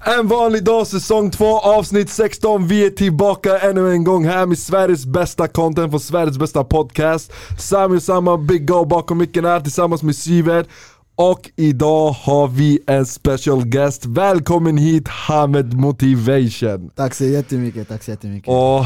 En vanlig dag, säsong 2, avsnitt 16. Vi är tillbaka ännu en gång här med Sveriges bästa content på Sveriges bästa podcast. Samuel Samma, Big Go bakom micken här tillsammans med Syver. Och idag har vi en special guest. Välkommen hit Hamed Motivation. Tack så jättemycket, tack så jättemycket. Och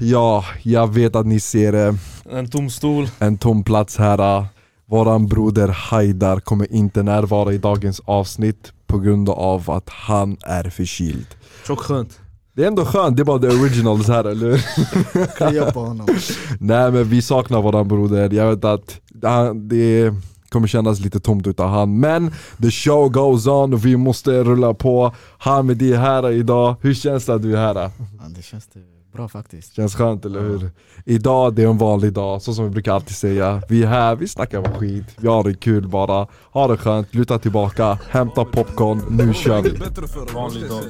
ja, jag vet att ni ser eh, En tom stol. en tom plats här. Våran broder Haidar kommer inte närvara i dagens avsnitt på grund av att han är förkyld. Tjockt skönt. Det är ändå skönt, det är bara the originals här eller hur? Krya på honom. Nej men vi saknar våran broder, jag vet att det kommer kännas lite tomt utan han Men the show goes on och vi måste rulla på Hamid är här idag, hur känns det att du är här? Ja, det känns det bra faktiskt. Känns skönt eller hur? Idag det är en vanlig dag, så som vi brukar alltid säga. Vi är här, vi snackar om skit, vi har det kul bara. Ha det skönt, luta tillbaka, hämta popcorn, nu kör vi. Vanlig dag.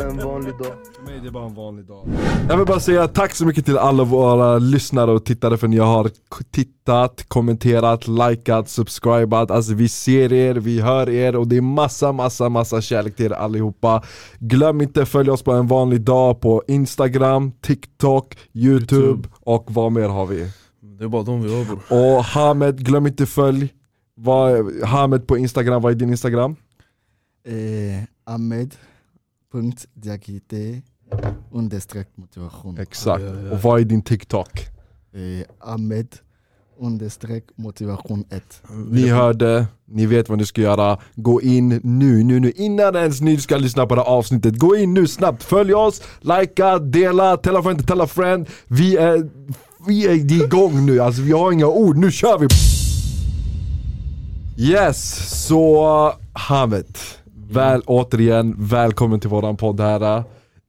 En vanlig dag. För mig det är bara en vanlig dag. Jag vill bara säga tack så mycket till alla våra lyssnare och tittare för ni har tittat, kommenterat, likat, subscribat. Alltså vi ser er, vi hör er och det är massa massa massa kärlek till er allihopa. Glöm inte följa oss på en vanlig dag på Instagram, TikTok, Youtube, YouTube. och vad mer har vi? Det är bara de vi har bror. Och Hamed, glöm inte följ vad, Hamed på Instagram, vad är din Instagram? Eh, Ahmed.diakite understreck motivation. Exakt, Ja, ja, ja. och vad är din TikTok? Eh, Ahmed understreck motivation 1. Ni hörde, ni vet vad ni ska göra. Gå in nu, nu, nu innan ens ni ska lyssna på det här avsnittet. Gå in nu snabbt, följ oss, likea, dela, tell a friend, tell a friend. Vi är, vi är igång nu, alltså vi har inga ord, nu kör vi! Yes, så Hamet. väl, återigen välkommen till våran podd här.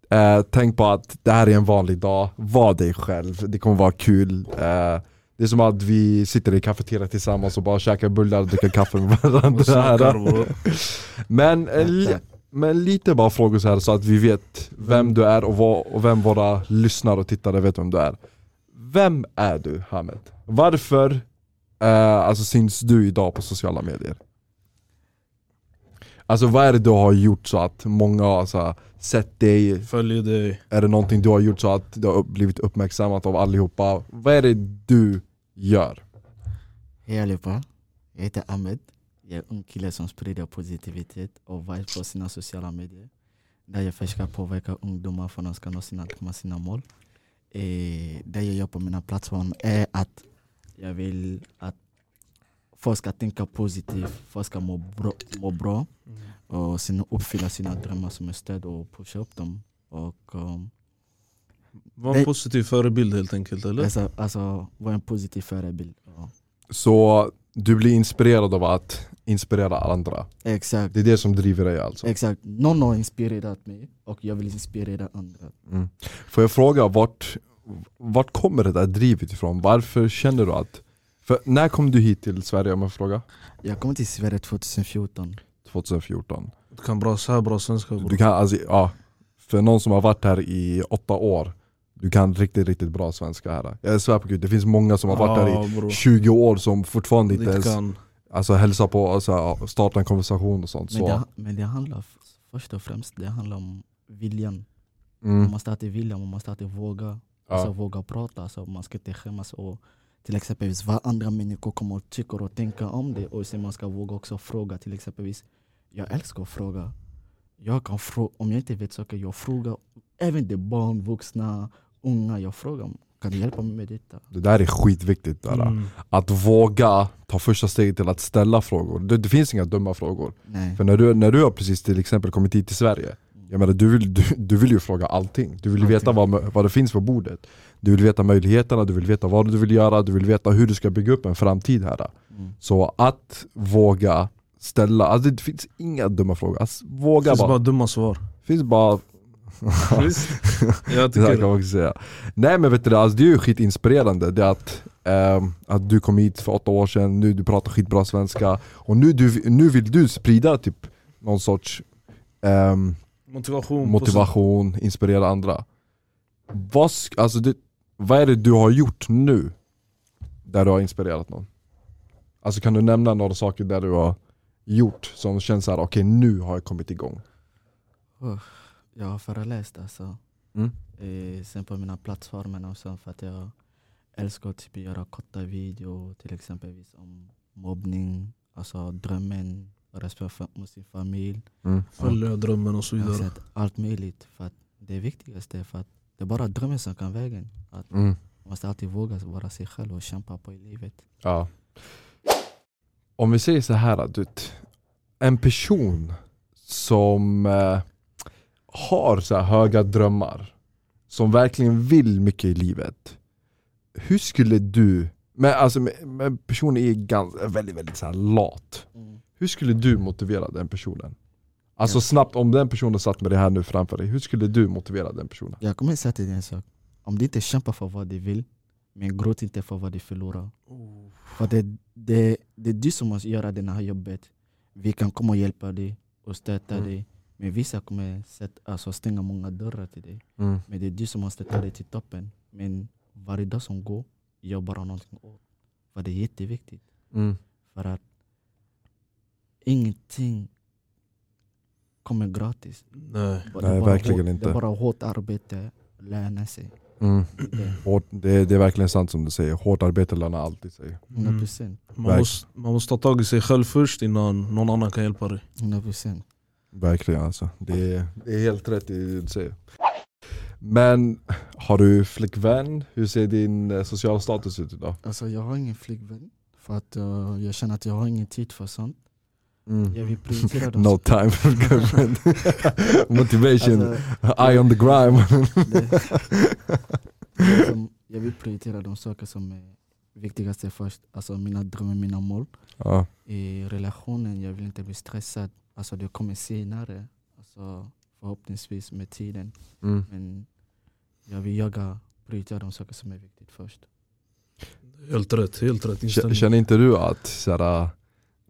Eh, tänk på att det här är en vanlig dag, var dig själv, det kommer vara kul. Eh, det är som att vi sitter i kafeterian tillsammans och bara käkar bullar och dricker kaffe med varandra. Men, eh, li- men lite bara frågor så här så att vi vet vem du är och, vad, och vem våra lyssnare och tittare vet vem du är Vem är du Hamed? Varför eh, alltså, syns du idag på sociala medier? Alltså vad är det du har gjort så att många har så här, sett dig? Följer dig. Är det någonting du har gjort så att det har upp- blivit uppmärksammat av allihopa? Vad är det du gör? Hej allihopa, jag heter Ahmed. Jag är en kille som sprider positivitet och vibe på sina sociala medier. Där jag försöker påverka ungdomar för att de ska nå sina, sina mål. Eh, det jag gör på mina plattformar är att jag vill att folk ska tänka positivt, folk ska må bra, må bra och sen uppfylla sina drömmar som är stöd och pusha upp dem. Och, um, Var en Nej. positiv förebild helt enkelt eller? alltså, alltså vara en positiv förebild. Ja. Så du blir inspirerad av att inspirera andra? Exakt. Det är det som driver dig alltså? Exakt, någon har inspirerat mig och jag vill inspirera andra. Mm. Får jag fråga, vart, vart kommer det där drivet ifrån? Varför känner du att... För när kom du hit till Sverige om jag får fråga? Jag kom till Sverige 2014. 2014 Du kan bra, så här bra svenska bror. Du kan alltså, ja För någon som har varit här i åtta år Du kan riktigt, riktigt bra svenska här Jag svär på gud, det finns många som har varit här i Ja, bror. 20 år som fortfarande inte ens kan. alltså, hälsar på, alltså, starta en konversation och sånt Men, så, det, men det handlar först och främst det handlar om viljan. mm, Man måste alltid vilja, man måste alltid våga. Alltså ja. våga prata, alltså man ska inte skämmas. Och till exempelvis vad andra människor kommer och tycker och tänker om det. Och sen man ska våga också fråga. Till exempelvis, jag älskar att fråga. Jag kan frå- om jag inte vet saker, jag frågar. Även de barn, vuxna, unga. Jag frågar, kan du hjälpa mig med detta? Det där är skitviktigt där. Mm. Att våga ta första steget till att ställa frågor det, det finns inga dumma frågor Nej. För när du, när du har precis till exempel kommit hit till Sverige Jag menar du vill, du, du vill ju fråga allting Du vill ju veta vad, vad det finns på bordet Du vill veta möjligheterna, du vill veta vad du vill göra Du vill veta hur du ska bygga upp en framtid här Mm. Så att våga ställa, alltså det finns inga dumma frågor alltså, Det Våga finns bara, bara dumma svar. finns bara Visst? Jag det tycker kan man också säga Nej men vet du, det, alltså, det är ju skitinspirerande det att, ehm, att du kom hit för åtta år sedan, nu du pratar skitbra svenska Och nu, du, nu vill du sprida typ någon sorts ehm, motivation. motivation, inspirera andra vad, alltså det, vad är det du har gjort nu där du har inspirerat någon? Alltså kan du nämna några saker där du har gjort som känns såhär, okej nu har jag kommit igång? Jag har föreläst alltså. Mm. Eh, sen på mina plattformar också för att jag älskar att typ göra korta videor till exempel om mobbning, alltså drömmen, respekt för mot sin familj. Mm. Följa drömmen och så vidare. allt möjligt. För att det viktigaste är för att det är bara drömmen som kan vägen. Att Mm. man måste alltid våga vara sig själv och kämpa på i livet. Ja. Om vi säger så här att du, en person som eh, har så här höga drömmar, som verkligen vill mycket i livet. Hur skulle du, men alltså men- personen är ganska, väldigt, väldigt så lat. Hur skulle du motivera den personen? Alltså Ja. snabbt, om den personen satt med det här nu framför dig, hur skulle du motivera den personen? Jag kommer säga till dig en sak. Om du inte kämpar för vad du vill, men gråt inte för vad du förlorar. För det, det, det är du som måste göra det här jobbet. Vi kan komma och hjälpa dig och stötta Mm. dig. Men vissa kommer sätta, alltså stänga många dörrar till dig. Mm. Men det är du som måste ta dig till toppen. Men varje dag som går, gör bara någonting åt. För det är jätteviktigt. Mm. För att ingenting kommer gratis. Nej. Nej, verkligen hårt, inte. Det är bara hårt arbete, löna sig. Mm. Det, Hårt, det, det är verkligen sant som du säger, hårt arbete lönar alltid sig. 100 procent. Man, måste, man måste ta tag i sig själv först innan någon annan kan hjälpa dig. 100 procent. Verkligen alltså. Det är, det är helt rätt i det du säger. Men har du flickvän? Hur ser din eh, sociala status ut idag? Alltså jag har ingen flickvän. För att eh, jag känner att jag har ingen tid för sånt. Mm. Jag vill prioritera de No time for girlfriend. Motivation, Alltså, eye on the grime. det, jag vill prioritera de saker som är viktigaste först. Alltså mina drömmar, mina mål. ja. I relationen, jag vill inte bli stressad. Alltså det kommer senare. Alltså, förhoppningsvis med tiden. mm. Men jag vill jaga, prioritera de saker som är viktigt först. Helt rätt, helt rätt inställning. Känner inte du att, såhär,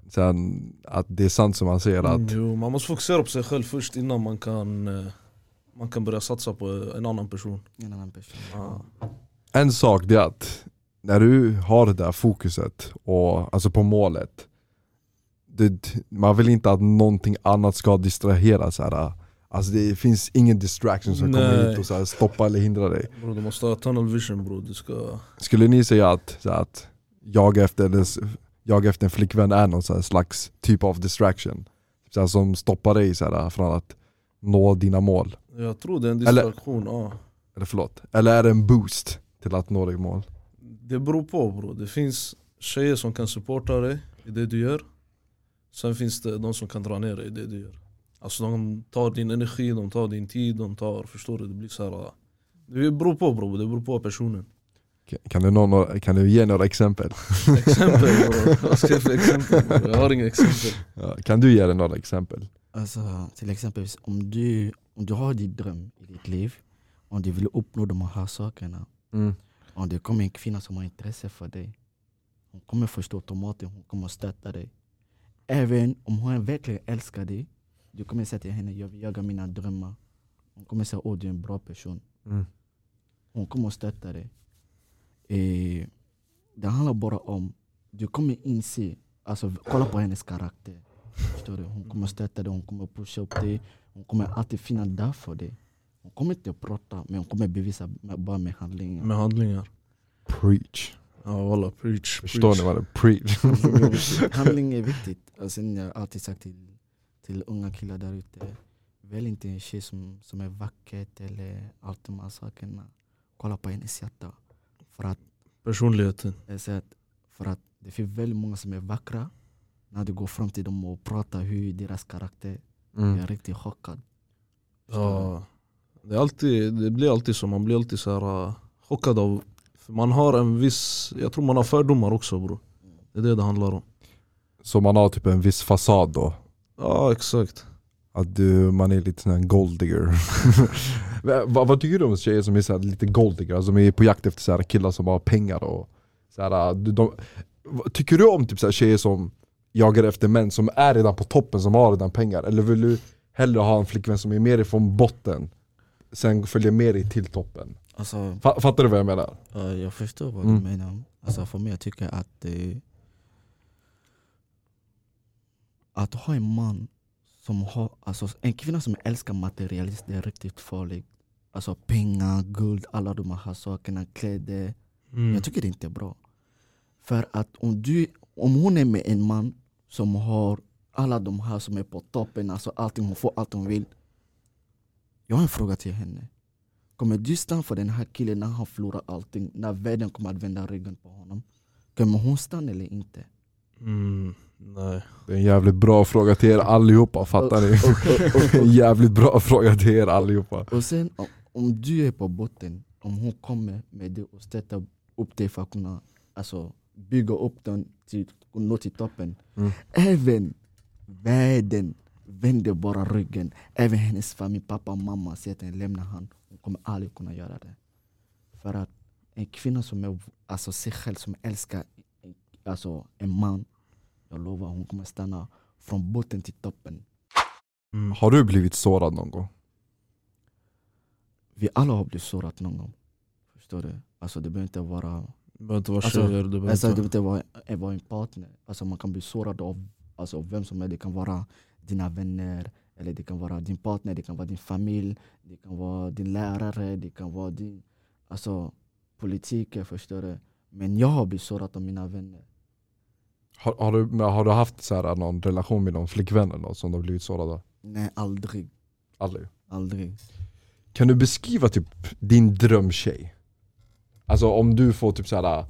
såhär, att det är sant som man säger att Mm, jo, man måste fokusera på sig själv först innan man kan, eh, man kan börja satsa på en annan person. En annan person. Ja. en sak det är att när du har det där fokuset, och, alltså på målet det, Man vill inte att någonting annat ska distrahera så här. Alltså det finns ingen distraction som kommer Nej. hit och så här, stoppa eller hindra dig Bro, du måste ha tunnel vision bro. Du ska... Skulle ni säga att, så här, att jag, efter, eller, jag efter en flickvän är någon så slags typ av distraction? Så här, som stoppar dig så här, från att nå dina mål? Jag tror det är en Eller- distraktion. Ja. Eller förlåt, eller är det en boost till att nå ditt mål? Det beror på bro. Det finns tjejer som kan supporta dig i det du gör. Sen finns det de som kan dra ner dig i det du gör. Alltså de tar din energi, de tar din tid, de tar, förstår du? Det blir så här. Det beror på bro, det beror på personen. Kan- du, nå några, kan du ge några exempel? Exempel. Vad ska jag för exempel? Jag har inga exempel. Ja, Kan du ge några exempel? Alltså, till exempel om du, om du har din dröm i ditt liv, om du vill uppnå de här sakerna, Mm. om det kommer en kvinna som har intresse för dig, hon kommer förstå automatiskt, hon kommer stötta dig. Även om hon verkligen älskar dig, du kommer säga till henne, jag vill jaga mina drömmar. Hon kommer säga, åh du är en bra person. Mm. Hon kommer stötta dig. Eh, det handlar bara om, du kommer inse, alltså kolla på hennes karaktär. Förstår du? Hon kommer stötta dig, hon kommer pusha upp dig. Hon kommer alltid finnas där för dig. Hon kommer inte prata, men hon kommer bevisa med, bara med handlingar. Med handlingar. Preach. Ja walla, preach. Förstår preach. ni vad det är? Preach. Handling är viktigt. Och sen jag har alltid sagt till, till unga killar där ute, välj inte en tjej som, som är vacker eller allt de här sakerna. Kolla på hennes hjärta. För att, Personligheten. jag säger att, för att det finns väldigt många som är vackra. När du går fram till dem och pratar hur deras karaktär, jag Mm. är riktigt chockad. Ja, det, är alltid, det blir alltid så, man blir alltid så här, uh, chockad av för Man har en viss, jag tror man har fördomar också bro Det är det det handlar om Så man har typ en viss fasad då? Ja exakt Att du, man är lite sån här golddigger vad, vad tycker du om tjejer som är så lite golddigger? Alltså, som är på jakt efter så killar som har pengar och så här, de, de, Tycker du om typ så här tjejer som jagar efter män som är redan på toppen, som har redan pengar? Eller vill du hellre ha en flickvän som är mer ifrån botten Sen följer med dig till toppen? Alltså, Fa- Fattar du vad jag menar? Ja, jag förstår vad Mm. du menar. Alltså för mig jag tycker att eh, att ha en man som har, alltså, en kvinna som älskar materialism, det är riktigt farligt. Alltså pengar, guld, alla de här sakerna, kläder. Mm. Jag tycker det inte är bra. För att om, du, om hon är med en man som har alla de här som är på toppen, alltså allting, hon får allt hon vill. Jag har en fråga till henne. Kommer du stanna för den här killen när han förlorar allting? När världen kommer att vända ryggen på honom? Kommer hon stanna eller inte? Mm. Nej. Det är en jävligt bra fråga till er allihopa, fattar ni? En jävligt bra fråga till er allihopa. och sen om, du är på botten, om hon kommer med det och stöttar upp dig för att kunna alltså, bygga upp den till att nå till toppen. Mm. Även världen vänder bara ryggen. Även hennes familj, pappa och mamma säger att den lämnar han. Hon kommer aldrig kunna göra det. För att en kvinna som är alltså, sig själv, som älskar alltså, en man, jag lovar hon kommer stanna från botten till toppen. Mm. Har du blivit sårad någon gång? Vi alla har blivit sårade någon gång. Förstår du? Alltså det behöver inte vara, Det behöver inte vara Alltså, tjejer, det behöver alltså, inte behöver inte vara, vara en partner. Alltså man kan bli sårad av alltså, vem som helst. Det kan vara dina vänner, eller det kan vara din partner, det kan vara din familj, det kan vara din lärare, det kan vara din alltså, politiker. Förstår du? Men jag har blivit sårad av mina vänner. Har, har, du, har du haft så här, någon relation med någon flickvän eller något som du har blivit sårad av? Nej, aldrig. Aldrig. Aldrig. Kan du beskriva typ din drömtjej? Alltså om du får typ så här,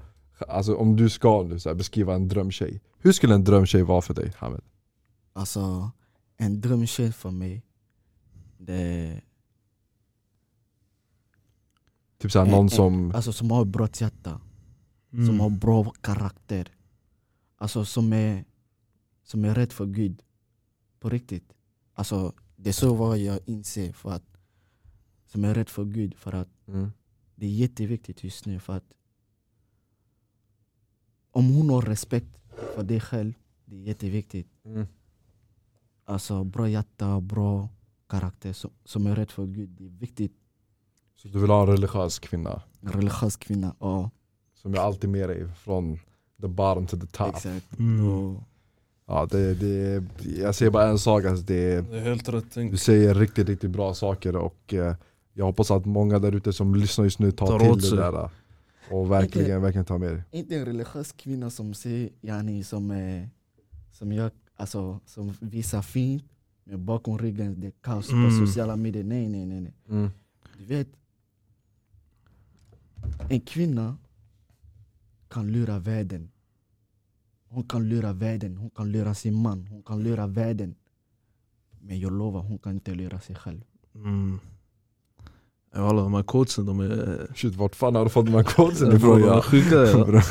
alltså om du ska nu så här, beskriva en drömtjej. Hur skulle en drömtjej vara för dig Hamed? Alltså, en drömtjej för mig, det är Typ så här, en- någon en- som, Alltså som har ett bra hjärta. Mm. som har bra karaktär. Alltså som är, som är rädd för Gud. På riktigt. Alltså det är så vad jag inser. För att, som är rädd för Gud. För att mm. det är jätteviktigt just nu. För att om hon har respekt för dig själv, det är jätteviktigt. Mm. Alltså bra hjärta, bra karaktär som, som är rädd för Gud. Det är viktigt. Så du vill ha en religiös kvinna En religiös kvinna. Ja, som är alltid med dig från the bottom to the top. exakt. Mm. Och, Ja, det, det, jag säger bara en sak, alltså det, Det är helt rätt du säger riktigt riktigt bra saker och eh, jag hoppas att många där ute som lyssnar just nu tar, Tar till det där och verkligen, verkligen tar med det. inte en religiös kvinna som säger yani, som, är, som, jag, alltså, som visar fint men bakom ryggen det är kaos Mm. på sociala medier. Nej, nej, nej. nej. Mm. Du vet, en kvinna kan lura världen. Hon kan lura världen, hon kan lura sin man, hon kan lura världen. Men jag lovar, hon kan inte lura sig själv. Mm. Ja, alla de här quotesen, de är... Shit, vart fan har du fått de här quotesen de ifrån? är Ja? sjuka ja.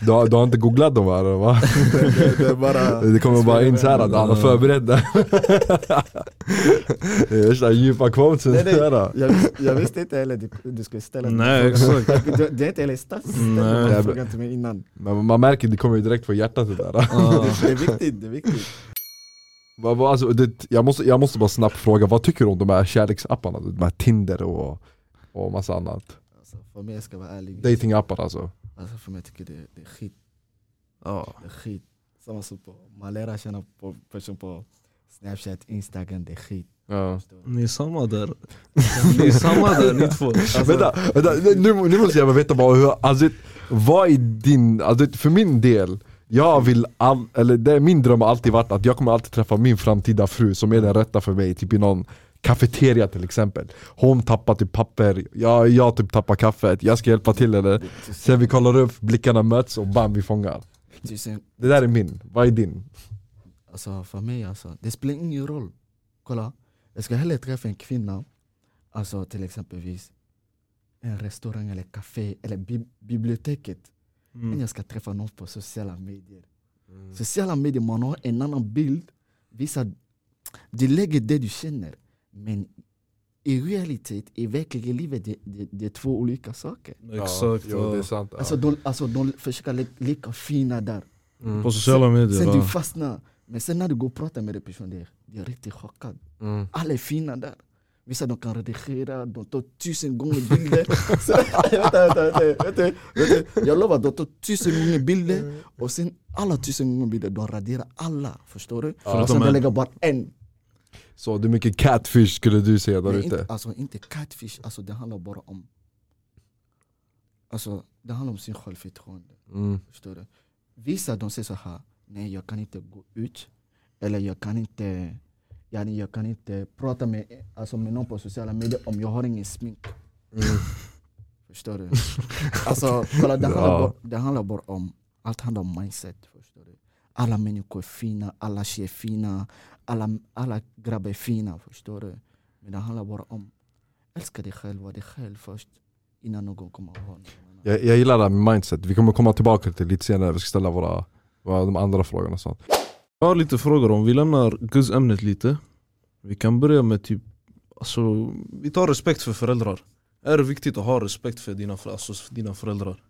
du, har, du har inte googlat dem här va? det, är bara, Det kommer bara in såhär att det. Det är värsta djupa quotesen. Nej, nej. såhär. jag, jag visste inte heller du, du skulle ställa Nej, exakt. Det, det är inte heller stats Nej. den frågan till mig innan. Men man märker det kommer ju direkt från hjärtat det där. Ja. Det, det är viktigt, det är viktigt. Alltså, det, jag, måste, jag måste bara snabbt fråga, vad tycker du om de här kärleksapparna? De här Tinder och, och massa annat. Alltså, för mig, jag ska vara ärlig. Datingappar alltså. Alltså, för mig tycker jag det, det är skit. Ja. Det är skit. Samma sak på, man lär känna på person på Snapchat, Instagram, det är skit. Ja. Ni är samma där. Ni är samma där ni två. Alltså, vänta, vänta nu, nu måste jag bara veta bara hur, alltså, vad är din, alltså, för min del jag vill all, eller det är min dröm har alltid varit att jag kommer alltid träffa min framtida fru som är den rätta för mig, typ i någon kafeteria till exempel Hon tappar typ papper, jag, jag typ tappar kaffet, jag ska hjälpa till eller Sen vi kollar upp, blickarna möts och bam vi fångar Det där är min, vad är din? alltså, för mig, alltså, det spelar ingen roll. Kolla, jag ska hellre träffa en kvinna, alltså till exempelvis en restaurang eller café eller bi biblioteket Mm. jag ska träffa någon på sociala medier. Sociala medier, man har en annan bild. Vissa, du lägger det du känner. Men i realitet, i verkliga livet, det, det, det är två olika saker. Exakt. jo, det är ja. sant Alltså, de, alltså, de försöker leka, leka fina där. mm. På sociala medier. Sen du ja. fastnar. Men sen när du går och pratar med den personen, det är riktigt chockad. Mm. Alla är fina där. Vissa de kan redigera, de tar tusen gånger bilder. Så, vänta, vänta, vänta, vänta, vänta. Jag lovar, de tar tusen gånger bilder och sen alla tusen gånger bilder, de raderar alla. Förstår du? Ja. och sen är- lägger bara en. Så det är mycket catfish skulle du säga där ute? inte, alltså inte catfish, alltså det handlar bara om Alltså det handlar om sin självförtroende. Mm. Förstår du? Vissa de säger så här, nej jag kan inte gå ut eller jag kan inte, yani, jag kan inte prata med, alltså, med någon på sociala medier om jag har ingen smink. Mm. Förstår du? Alltså kolla det handlar, Ja. bara, det handlar bara om, allt handlar om mindset. Förstår du? Alla människor är fina, alla tjejer är fina, alla, alla grabbar är fina. Förstår du? Men det handlar bara om, älska dig själv, var dig själv först innan någon kommer annan. Jag, jag gillar det här med mindset, vi kommer komma tillbaka till lite senare, vi ska ställa våra, våra de andra frågorna och sånt. Jag har lite frågor om vi lämnar guzämnet lite. Vi kan börja med typ, alltså, vi tar respekt för föräldrar. Är det viktigt att ha respekt för dina, alltså, för dina föräldrar?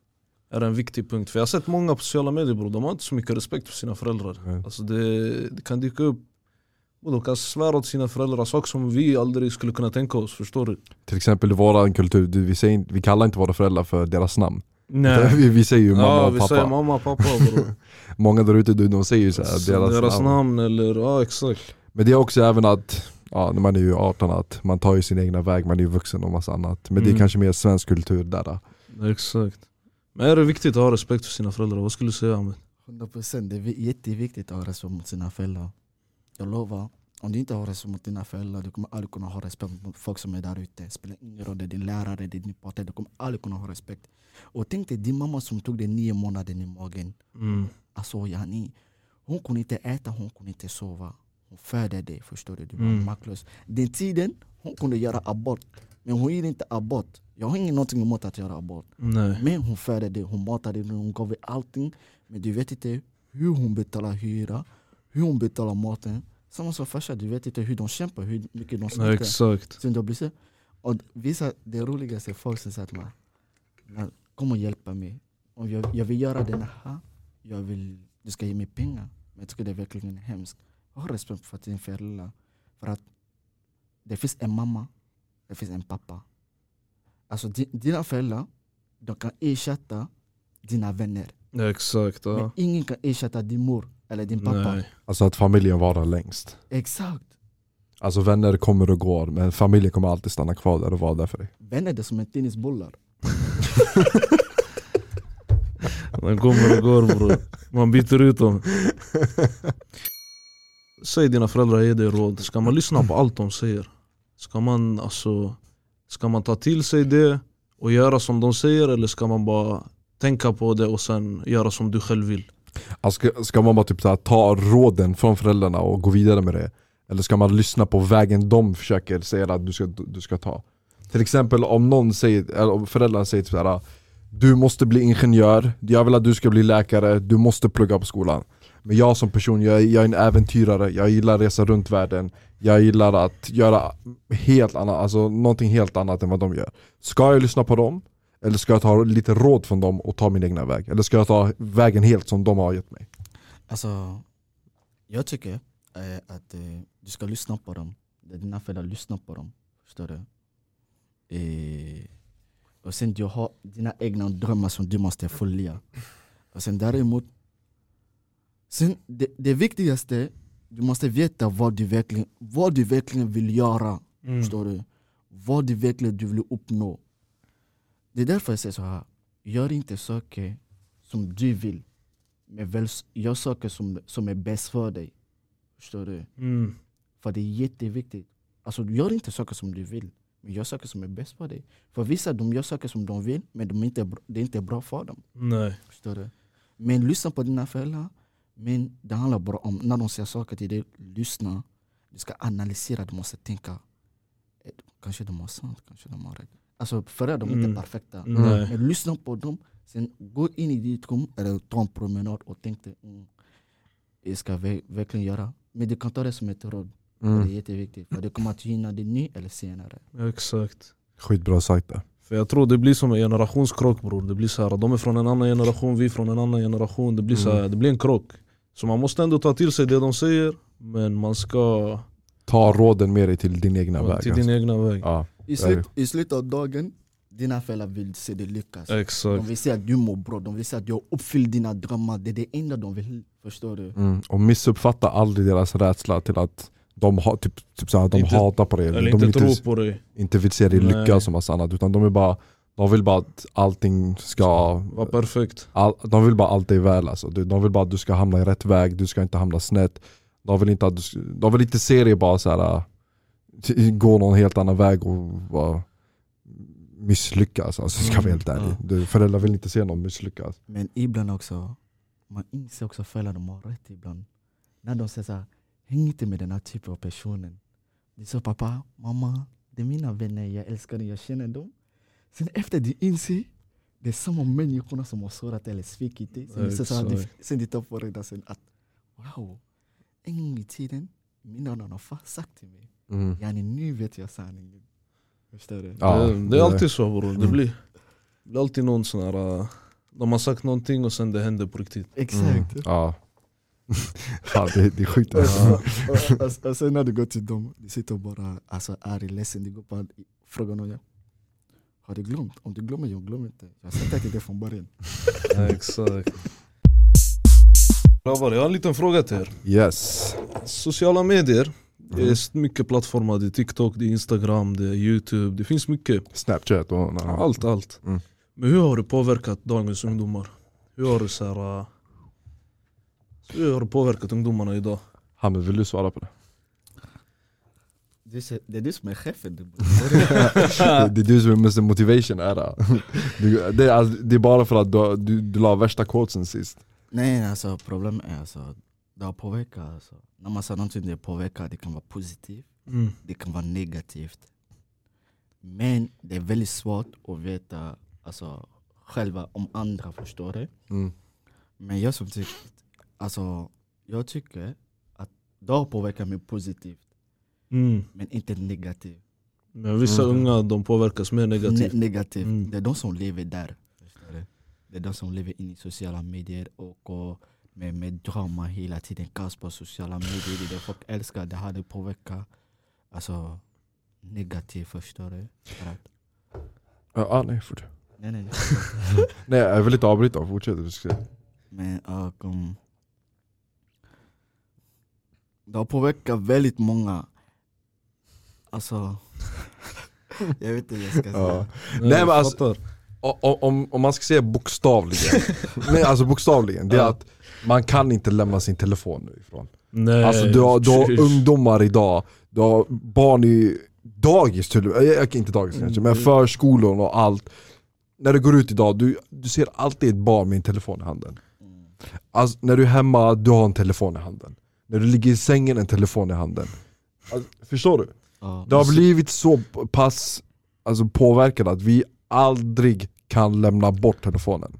Är det en viktig punkt? För jag har sett många på sociala medier bror, de har inte så mycket respekt för sina föräldrar. Mm. Alltså det, det kan dyka upp, och de kan svära åt sina föräldrar saker som vi aldrig skulle kunna tänka oss, förstår du? Till exempel i vår kultur, vi, säger, vi kallar inte våra föräldrar för deras namn. Nej. Vi, vi säger ju mamma ja, och vi pappa. säger mamma och pappa bror. Många där ute du, de säger ju så här, Så deras, deras namn. namn eller, ja exakt. Men det är också även att, ja, när man är ju 18, att man tar ju sin egna väg, man är ju vuxen och massa annat. Men det är Mm. kanske mer svensk kultur där. då. Exakt. Men är det viktigt att ha respekt för sina föräldrar? Vad skulle du säga Ahmed? 100% det är vi- jätteviktigt att ha respekt mot sina föräldrar. Jag lovar, om du inte har respekt mot dina föräldrar du kommer aldrig kunna ha respekt mot folk som är där ute. Det spelar ingen roll, det är din lärare, det är din partner, du kommer aldrig kunna ha respekt. Och tänk dig din mamma som tog dig nio månader i magen. Mm. Alltså yani, hon kunde inte äta, hon kunde inte sova. Hon födde dig, förstår du? Du var Mm. maktlös. Den tiden, hon kunde göra abort. Men hon gjorde inte abort. Jag har inget någonting emot att göra abort. Nej. Men hon födde dig, hon matade dig, hon gav dig allting. Men du vet inte hur hon betalar hyra, hur hon betalar maten. Samma som farsa, du vet inte hur de kämpar, hur mycket de sliter. exakt. Sen de blir så, och vissa, det roligaste är folk som säger till mig, "Men kom och hjälpa mig. Om jag, jag vill göra den här, jag vill, du ska ge mig pengar. Men jag tycker det är verkligen hemskt. Jag har respekt för din föräldrar. För att det finns en mamma, det finns en pappa. Alltså di- dina föräldrar, de kan ersätta dina vänner. Exakt. Men Ja. ingen kan ersätta din mor eller din pappa. Nej. Alltså att familjen varar längst. Exakt. Alltså vänner kommer och går, men familjen kommer alltid stanna kvar där och vara där för dig. Vänner det är som en tennisbollar. Den kommer och går bror. Man byter ut dem. Säg dina föräldrar ger dig råd. Ska man lyssna på allt de säger? Ska man, alltså, ska man ta till sig det och göra som de säger eller ska man bara tänka på det och sen göra som du själv vill? Alltså, ska, ska man bara typ så här, ta råden från föräldrarna och gå vidare med det? Eller ska man lyssna på vägen de försöker säga att du ska, du ska ta? Till exempel om någon säger, eller om föräldrarna säger typ så här, Du måste bli ingenjör, jag vill att du ska bli läkare, du måste plugga på skolan Men jag som person, jag, är- jag är en äventyrare, jag gillar att resa runt världen Jag gillar att göra helt annat, alltså någonting helt annat än vad de gör Ska jag lyssna på dem? Eller ska jag ta lite råd från dem och ta min egna väg? Eller ska jag ta vägen helt som de har gett mig? Alltså, jag tycker eh, att eh, du ska lyssna på dem. Det är dina föräldrar, lyssna på dem. Förstår du? Eh, och sen du har dina egna drömmar som du måste följa. Och sen däremot, sen det, det viktigaste, du måste veta vad du verkligen, vad du verkligen vill göra. Förstår du? Vad du verkligen du vill uppnå. Det är därför jag säger så här. Gör inte saker som du vill. Men väl, gör saker som, som är bäst för dig. Förstår du? Mm. För det är jätteviktigt. Alltså gör inte saker som du vill. Men gör saker som är bäst för dig. För vissa de gör saker som de vill men de är inte, det är inte bra för dem. Nej. Förstår du? Men lyssna på dina föräldrar. Men det handlar bara om, när de säger saker till dig, lyssna. Du ska analysera, du måste tänka. Kanske de har sant, kanske de har rätt. Alltså föräldrar de är Mm. inte perfekta. Nej. Men lyssna på dem, sen gå in i ditt rum eller ta en promenad och tänk dig, mm, jag ska ver- verkligen göra. Men du kan ta det som ett råd. Det är Mm. jätteviktigt. För det kommer att gynna dig nu eller senare. Exakt. Skitbra sagt det. För jag tror det blir som en generationskrock bror. Det blir så här, de är från en annan generation, vi är från en annan generation. Det blir, så här, det blir en krock. Så man måste ändå ta till sig det de säger, men man ska Ta råden med dig till din egna väg. till alltså. din egna väg. Ja. I, är slut, I slutet av dagen, dina föräldrar vill se dig lyckas. De Exakt. vill se att du mår bra, de vill se att du har uppfyllt dina drömmar. Det är det enda de vill. Förstår du? Mm. Och missuppfatta aldrig deras rädsla till att de, har, typ, typ såhär, de Inte- hatar på dig, Eller de inte vill tro inte, på dig. inte vill se dig lyckas och massa annat utan de vill bara de vill bara att allting ska... Var perfekt. All, de vill bara allt dig väl alltså. De de vill bara att du ska hamna i rätt väg, du ska inte hamna snett. De vill inte, att du, de vill inte se dig bara så här, äh, gå någon helt annan väg och bara misslyckas. Alltså, ska jag vara helt Mm, ärlig. Du, föräldrar vill inte se någon misslyckas. Men ibland också, man inser också föräldrar de har rätt ibland. När de säger såhär, häng inte med den här typen av personen. Det är så pappa, mamma, det är mina vänner, jag älskar dem, jag känner dem. Sen efter de inser, det är samma människorna som har sårat eller svikit dig. Sen, de tar på sen att wow, en gång i tiden, mina vänner har fa- sagt till mig, Mm. yani nu vet jag sanningen. Förstår du? Ja, det, det är alltid så bror. Det Mm. blir, det blir alltid någon sån här... äh, De har sagt någonting och sen det händer på riktigt. Mm. Exakt. Ja. Fan, det, det är sjukt. Och, alltså. och, och, och sen när du går till dem, de sitter och bara alltså, är ledsen. De går och frågar någon. Har du glömt? Om du glömmer, jag glömmer inte. Jag sa till dig från början. Exakt. Grabbar, jag har en liten fråga till er. Yes. Sociala medier, det Mm. är mycket plattformar. Det är TikTok, det är Instagram, det är Youtube. Det finns mycket. Snapchat och... ja. Allt, allt. Mm. Men hur har det påverkat dagens ungdomar? Hur har det så här, äh, hur har det påverkat ungdomarna idag? Hamid, vill du svara på det? Det är, det du som är chefen. du. det, det är du som är Mr Motivation ära. Det, är, alltså, det är bara för att du, du, du la värsta quotesen sist. Nej, alltså problemet är alltså, det har påverkat. Alltså. När man säger någonting det påverkar, det kan vara positivt, Mm. det kan vara negativt. Men det är väldigt svårt att veta alltså, själva om andra förstår det. Mm. Men jag som tycker, alltså, jag tycker att det har påverkat mig positivt, Mm. men inte negativt. Men vissa Mm. unga de påverkas mer negativt. Ne negativt. Mm. Det är de som lever där. Det är de som lever in i sociala medier och, och med, med drama hela tiden, kaos på sociala medier. Det är det folk älskar, det hade påverkat alltså, negativt förstår du. För att- Ja, ah, nej, fort. Nej, nej, nej. nej, jag vill inte avbryta, fortsätt. Du ska... Men och, um, det har påverkat väldigt många. Alltså, jag vet inte hur jag ska säga. Ja. Nej, men alltså- fattar. O- o- Om, om man ska säga bokstavligen, nej alltså bokstavligen, det är att man kan inte lämna sin telefon nu ifrån. Nej, Alltså du har, du har ungdomar idag, du har barn i dagis till med, inte dagis kanske, men Mm. förskolor och allt. När du går ut idag, du, du ser alltid ett barn med en telefon i handen. Mm. Alltså, när du är hemma, du har en telefon i handen. När du ligger i sängen, en telefon i handen. Alltså, förstår du? Ja. Det har blivit så pass alltså, påverkade att vi aldrig kan lämna bort telefonen.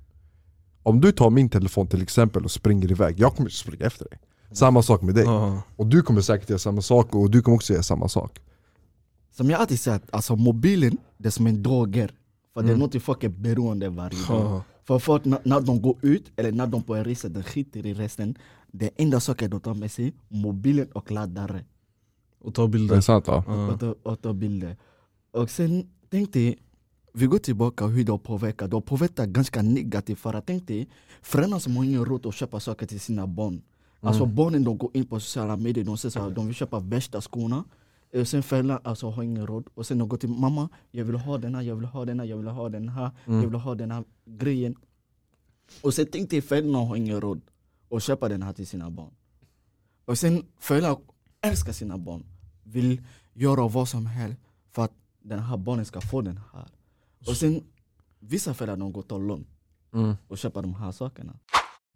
Om du tar min telefon till exempel och springer iväg, jag kommer springa efter dig. Samma sak med dig. Ja. Och du kommer säkert göra samma sak och du kommer också göra samma sak. Som jag alltid sagt, alltså mobilen det är som en droger. För det är Mm. något folk är beroende av varje dag. Ja. För folk när, när de går ut eller när de på en resa, de skiter i resten. Det enda saker de tar med sig, mobilen och laddare. Och ta Det är bilder. sant ja. Och, ta, och ta bilder. Och sen tänkte jag, vi går tillbaka hur det har påverkat. Det har påverkat ganska negativt. För jag tänkte, föräldrar som har ingen råd att köpa saker till sina barn. Alltså barnen de går in på sociala medier, de säger att de vill köpa värsta skorna. Och sen föräldrar alltså, har ingen råd. Och sen de går till mamma, jag vill ha den här, jag vill ha den här, jag vill ha den här, jag vill ha den här grejen. Och sen tänkte jag föräldrarna har ingen råd att köpa den här till sina barn. Och sen föräldrar älskar sina barn, vill göra vad som helst för att den här barnen ska få den här. Och sen vissa föräldrar de går och tar lån Mm. och köper de här sakerna.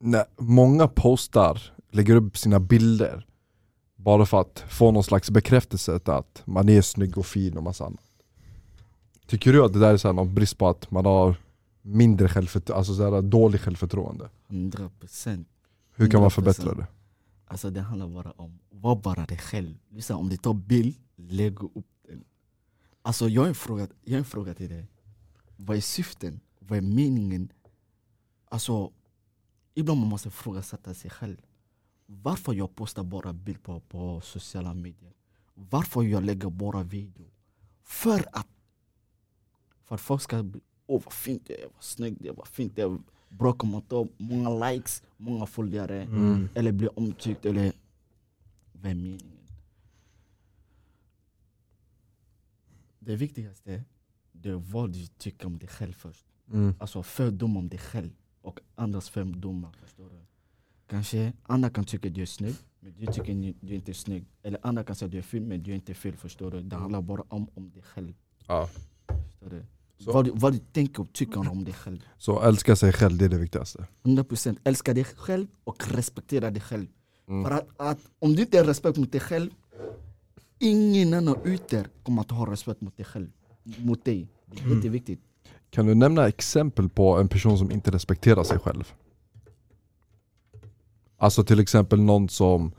Nej, många postar, lägger upp sina bilder bara för att få någon slags bekräftelse till att man är snygg och fin och massa annat. Tycker du att det där är så här någon brist på att man har mindre självförtroende, alltså så här dålig självförtroende? 100 procent. Hur kan man 100%. förbättra det? Alltså det handlar bara om, var bara dig själv. Lyssna, om du tar bild, lägg upp den. Alltså jag har en fråga, jag har en fråga till dig. Vad är syften? Vad är meningen? Alltså, ibland man måste ifrågasätta sig själv. Varför jag postar bara bild på, på sociala medier? Varför jag lägger bara video? För att för att folk ska bli, åh vad fint det är, vad snyggt det är, vad fint det är. Bra kommentarer, många likes, många följare Mm. eller bli omtyckt eller vad är meningen? det viktigaste det är vad du tycker om dig själv först. Mm. Alltså fördom om dig själv och andras fördomar. Förstår du? Kanske andra kan tycka att du är snygg, men du tycker du inte är snygg. Eller andra kan säga att du är ful, men du är inte ful. Förstår du? Det handlar bara om, om dig själv. Ja. Förstår du? Så- Vad, du, vad du tänker och tycker om dig själv. Så älska sig själv, det är det viktigaste. 100% älska dig själv och respektera dig själv. Mm. För att, att om du inte har respekt mot dig själv, ingen annan ute kommer att ha respekt mot dig själv. Mot dig. Det är Mm. jätteviktigt. Kan du nämna exempel på en person som inte respekterar sig själv? Alltså till exempel någon som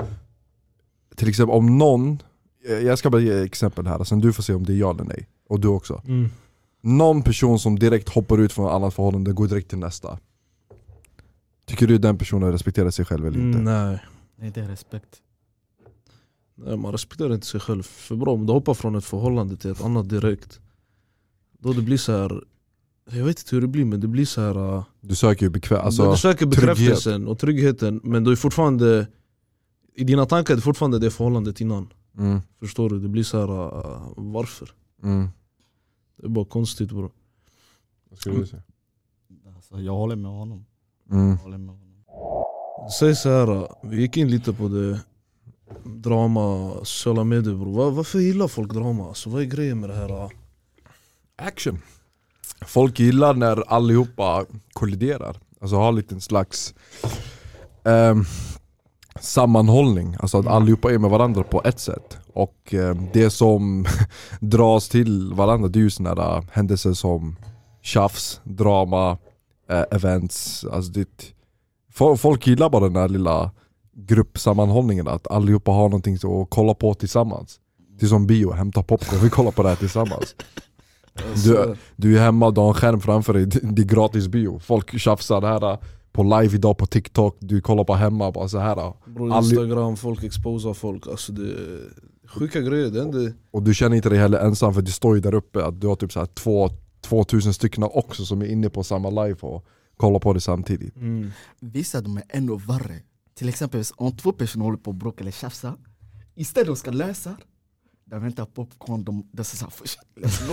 Till exempel om någon eh, Jag ska bara ge exempel här, sen du får se om det är ja eller nej. Och du också. Mm. Någon person som direkt hoppar ut från ett annat förhållande och går direkt till nästa. Tycker du den personen respekterar sig själv eller inte? Mm, nej. Nej, det är respekt. nej, man respekterar inte sig själv för bra. Om du hoppar från ett förhållande till ett annat direkt, då det blir så här. Jag vet inte hur det blir men det blir så här. äh, Du söker ju bekväm, alltså, du söker bekräftelsen och tryggheten men du är fortfarande I dina tankar är det fortfarande det förhållandet innan mm, Förstår du? Det blir så här. äh, varför? mm. Det är bara konstigt bro Vad skulle du säga? Alltså, jag håller med honom. Mm. Jag håller med honom. Säg så här, äh, vi gick in lite på det Drama, sociala medier bro Var, Varför gillar folk drama? Alltså, vad är grejen med det här? Action. Folk gillar när allihopa kolliderar, alltså har lite en slags ehm, sammanhållning, alltså att allihopa är med varandra på ett sätt. Och ehm, det som dras till varandra det är ju sådana där äh, händelser som tjafs, drama, eh, events. Alltså det, fo- folk gillar bara den där lilla gruppsammanhållningen, att allihopa har någonting att kolla på tillsammans. Det är som bio, hämta popcorn, vi kollar på det här tillsammans. Du, du är hemma, du har en skärm framför dig, det är gratis bio. Folk tjafsar det här på live idag på TikTok, du kollar på hemma bara så här Bro, Instagram, folk exposar folk, alltså det är sjuka grejer. Det händer. Och du känner inte dig heller ensam för det står ju där uppe att du har typ så här två, 2000 stycken också som är inne på samma live och kollar på det samtidigt. Mm. Vissa de är ännu värre. Till exempel om två personer håller på att bråka eller tjafsa, istället de ska lösa, de väntar popcorn, de, de såhär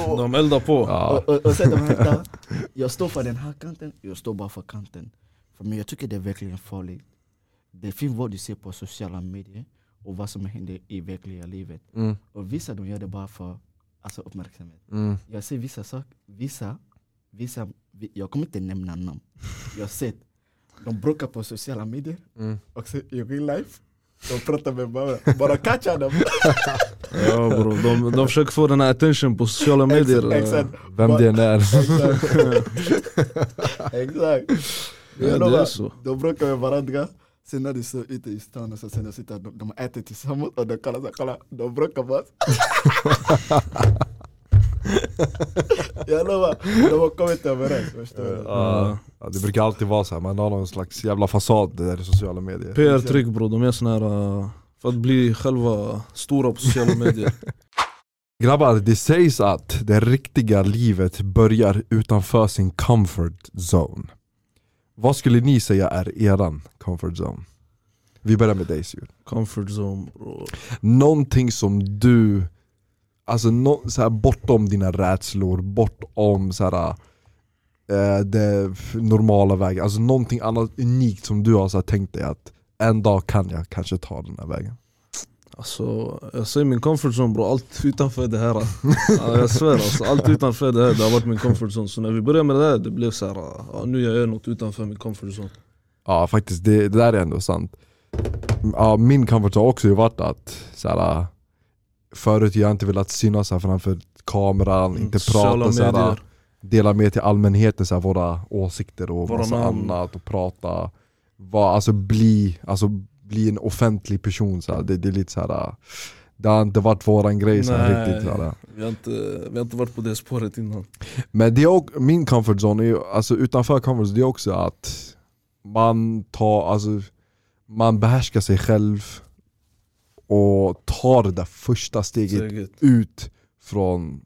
go. De eldar på. Ja. Och, och, och sen de hämtar, jag står för den här kanten, jag står bara för kanten. För mig, jag tycker det är verkligen farligt. Det finns vad du ser på sociala medier och vad som händer i verkliga livet. Mm, Och vissa de gör det bara för alltså, uppmärksamhet. mm, Jag ser vissa saker, vissa, vissa, vi- jag kommer inte nämna namn. Jag har sett, de bråkar på sociala medier mm. och i real life, de pratar med varandra, bara catcha dem. Ja bro, de, de försöker få den här attention på sociala medier. Exakt. Vem det än är. Exakt. Exakt. Ja, Jag det är lovar, så. De bråkar med varandra, sen när de står ute i stan och så sen de sitter de, de äter tillsammans och de kallar sig, kolla, de bråkar på oss. Jag lovar, de har kommit överens förstår du. Ja, ja, det brukar alltid vara så här. man har någon slags jävla fasad där i sociala medier. PR-trick bro, de är såna här uh, för att bli själva stora på sociala medier. Grabbar, det sägs att det riktiga livet börjar utanför sin comfort zone. Vad skulle ni säga är eran comfort zone? Vi börjar med dig Sir. Comfort zone bro. Någonting som du, alltså no, så här, bortom dina rädslor, bortom så här, eh, det normala vägen, alltså någonting annat unikt som du har så här, tänkt dig att en dag kan jag kanske ta den här vägen. Alltså, jag säger min comfort zone bro, allt utanför det här. ja, jag svär alltså, allt utanför det här det har varit min comfort zone. Så när vi började med det här, det blev så här, ja, nu gör jag något utanför min comfort zone. Ja faktiskt, det, det där är ändå sant. Ja, min comfort har också varit att så här, Förut jag inte velat synas här framför kameran, inte Sociala prata så här, dela med till allmänheten så här, våra åsikter och Våra massa namn. annat och prata var, alltså, bli, alltså bli en offentlig person så. Det, det är lite så här. Det har inte varit våran grej så här, riktigt så här. Vi har, inte, vi har inte varit på det spåret innan. Men det är också, min comfort zone, är, alltså utanför comfort zone, det är också att man tar, alltså man behärskar sig själv och tar det där första steget ut från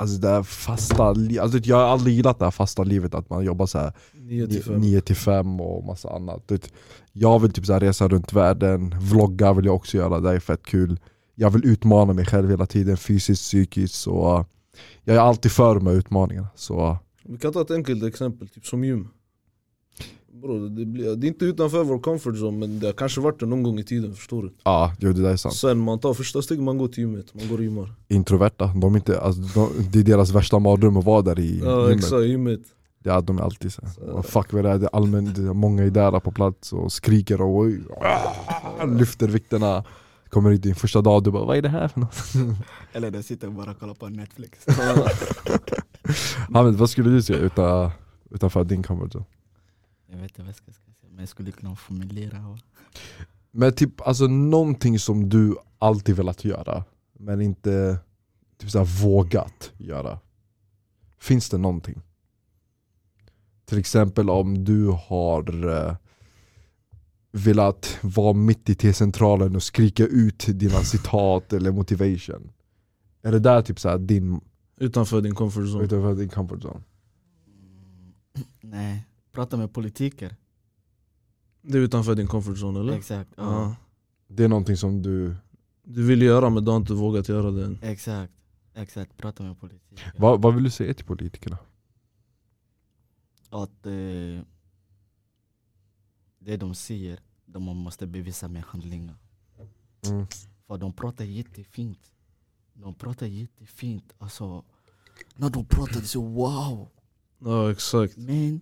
Alltså det här fasta alltså jag har aldrig gillat det här fasta livet att man jobbar så här 9 till 5. 9 till 5 och massa annat Det- Jag vill typ så resa runt världen, vlogga vill jag också göra, det är fett kul Jag vill utmana mig själv hela tiden, fysiskt, psykiskt och jag är alltid för de här utmaningarna. Så Vi kan ta ett enkelt exempel, typ som gym. Bro, det, blir, det är inte utanför vår comfort zone men det har kanske varit det någon gång i tiden, förstår du? ja, jo, det där är sant. Sen man tar första steget, man går till gymmet, man går och gymmar. Introverta, de är inte, alltså, de, det är deras värsta mardröm att vara där i Ja gymmet. exakt, gymmet. Ja, de är alltid så. Så- Och fuck vad det är, det är allmänt, det är många är där på plats och skriker och oj, ah, lyfter vikterna. Kommer ut din första dag du bara vad är det här för något? Eller de sitter och bara kollar på Netflix. Hamid, vad skulle du säga utan, utanför din comfort zone? Jag vet inte vad jag ska säga, men jag skulle kunna formulera. va? Men typ alltså någonting som du alltid velat göra men inte typ såhär, vågat göra. Finns det någonting? Till exempel om du har eh, velat vara mitt i T-centralen och skrika ut dina citat eller motivation. Är det där typ såhär din, Utanför din comfort zone. utanför din comfort zone? Mm, nej, prata med politiker. Det är utanför din comfort zone eller? Exakt. Ja. Ja. Det är någonting som du, Du vill göra men du har inte vågat göra det än. Exakt. Exakt, prata med politiker. vad, vad vill du säga till politikerna? Att eh, det de säger, de måste bevisa med handlingar. Mm. För de pratar jättefint. De pratar jättefint. Alltså, när de pratar, så wow. Ja exakt. Men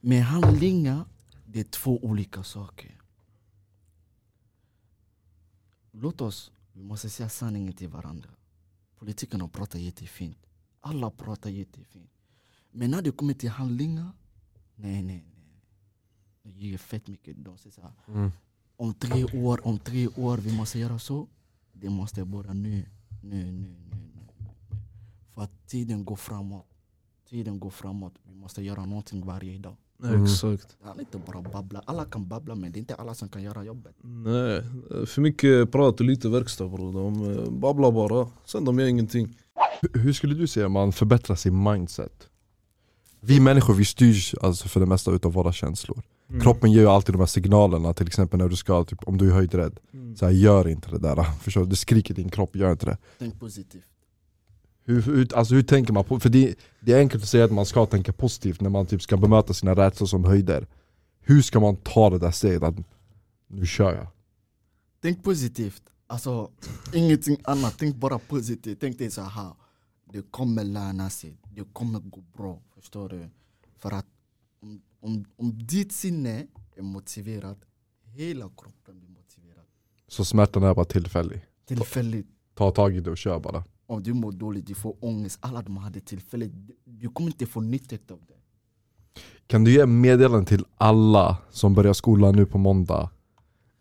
med handlingar, det är två olika saker. Låt oss, vi måste säga sanningen till varandra. Politikerna pratar jättefint. Alla pratar jättefint. Men när det kommer till handlingar, nej nej nej. Det ger fett mycket. De säger så här, Mm. om tre år, om tre år, vi måste göra så. Det måste börja nu, nu, nu, nu. nu. För att tiden går framåt. Tiden går framåt. Vi måste göra någonting varje dag. Mm. Exakt. Det är inte bara babbla. Alla kan babbla men det är inte alla som kan göra jobbet. Nej, för mycket prat och lite verkstad bror. De eh, babblar bara, sen de gör ingenting. Hur- Hur skulle du säga man förbättrar sin mindset? Vi människor vi styrs alltså för det mesta utav våra känslor. Mm. Kroppen ger ju alltid de här signalerna, till exempel när du ska, typ, om du är höjdrädd. Mm. Så här, gör inte det där. Förstår du? Det skriker din kropp, gör inte det. Tänk positivt. Hur, hur, alltså, hur tänker man? på För det, det är enkelt att säga att man ska tänka positivt när man typ ska bemöta sina rädslor som höjder. Hur ska man ta det där steget att nu kör jag? Tänk positivt. Alltså ingenting annat. Tänk bara positivt. Tänk dig så här. Det kommer löna sig. Det kommer gå bra. Förstår du? För att om, om, om ditt sinne är motiverat, hela kroppen blir motiverad. Så smärtan är bara tillfällig. Tillfälligt. Ta tag i det och kör bara. Om du mår dåligt, du får ångest. Alla de hade tillfälligt. Du- kommer inte få nytta av det. Kan du ge meddelande till alla som börjar skolan nu på måndag?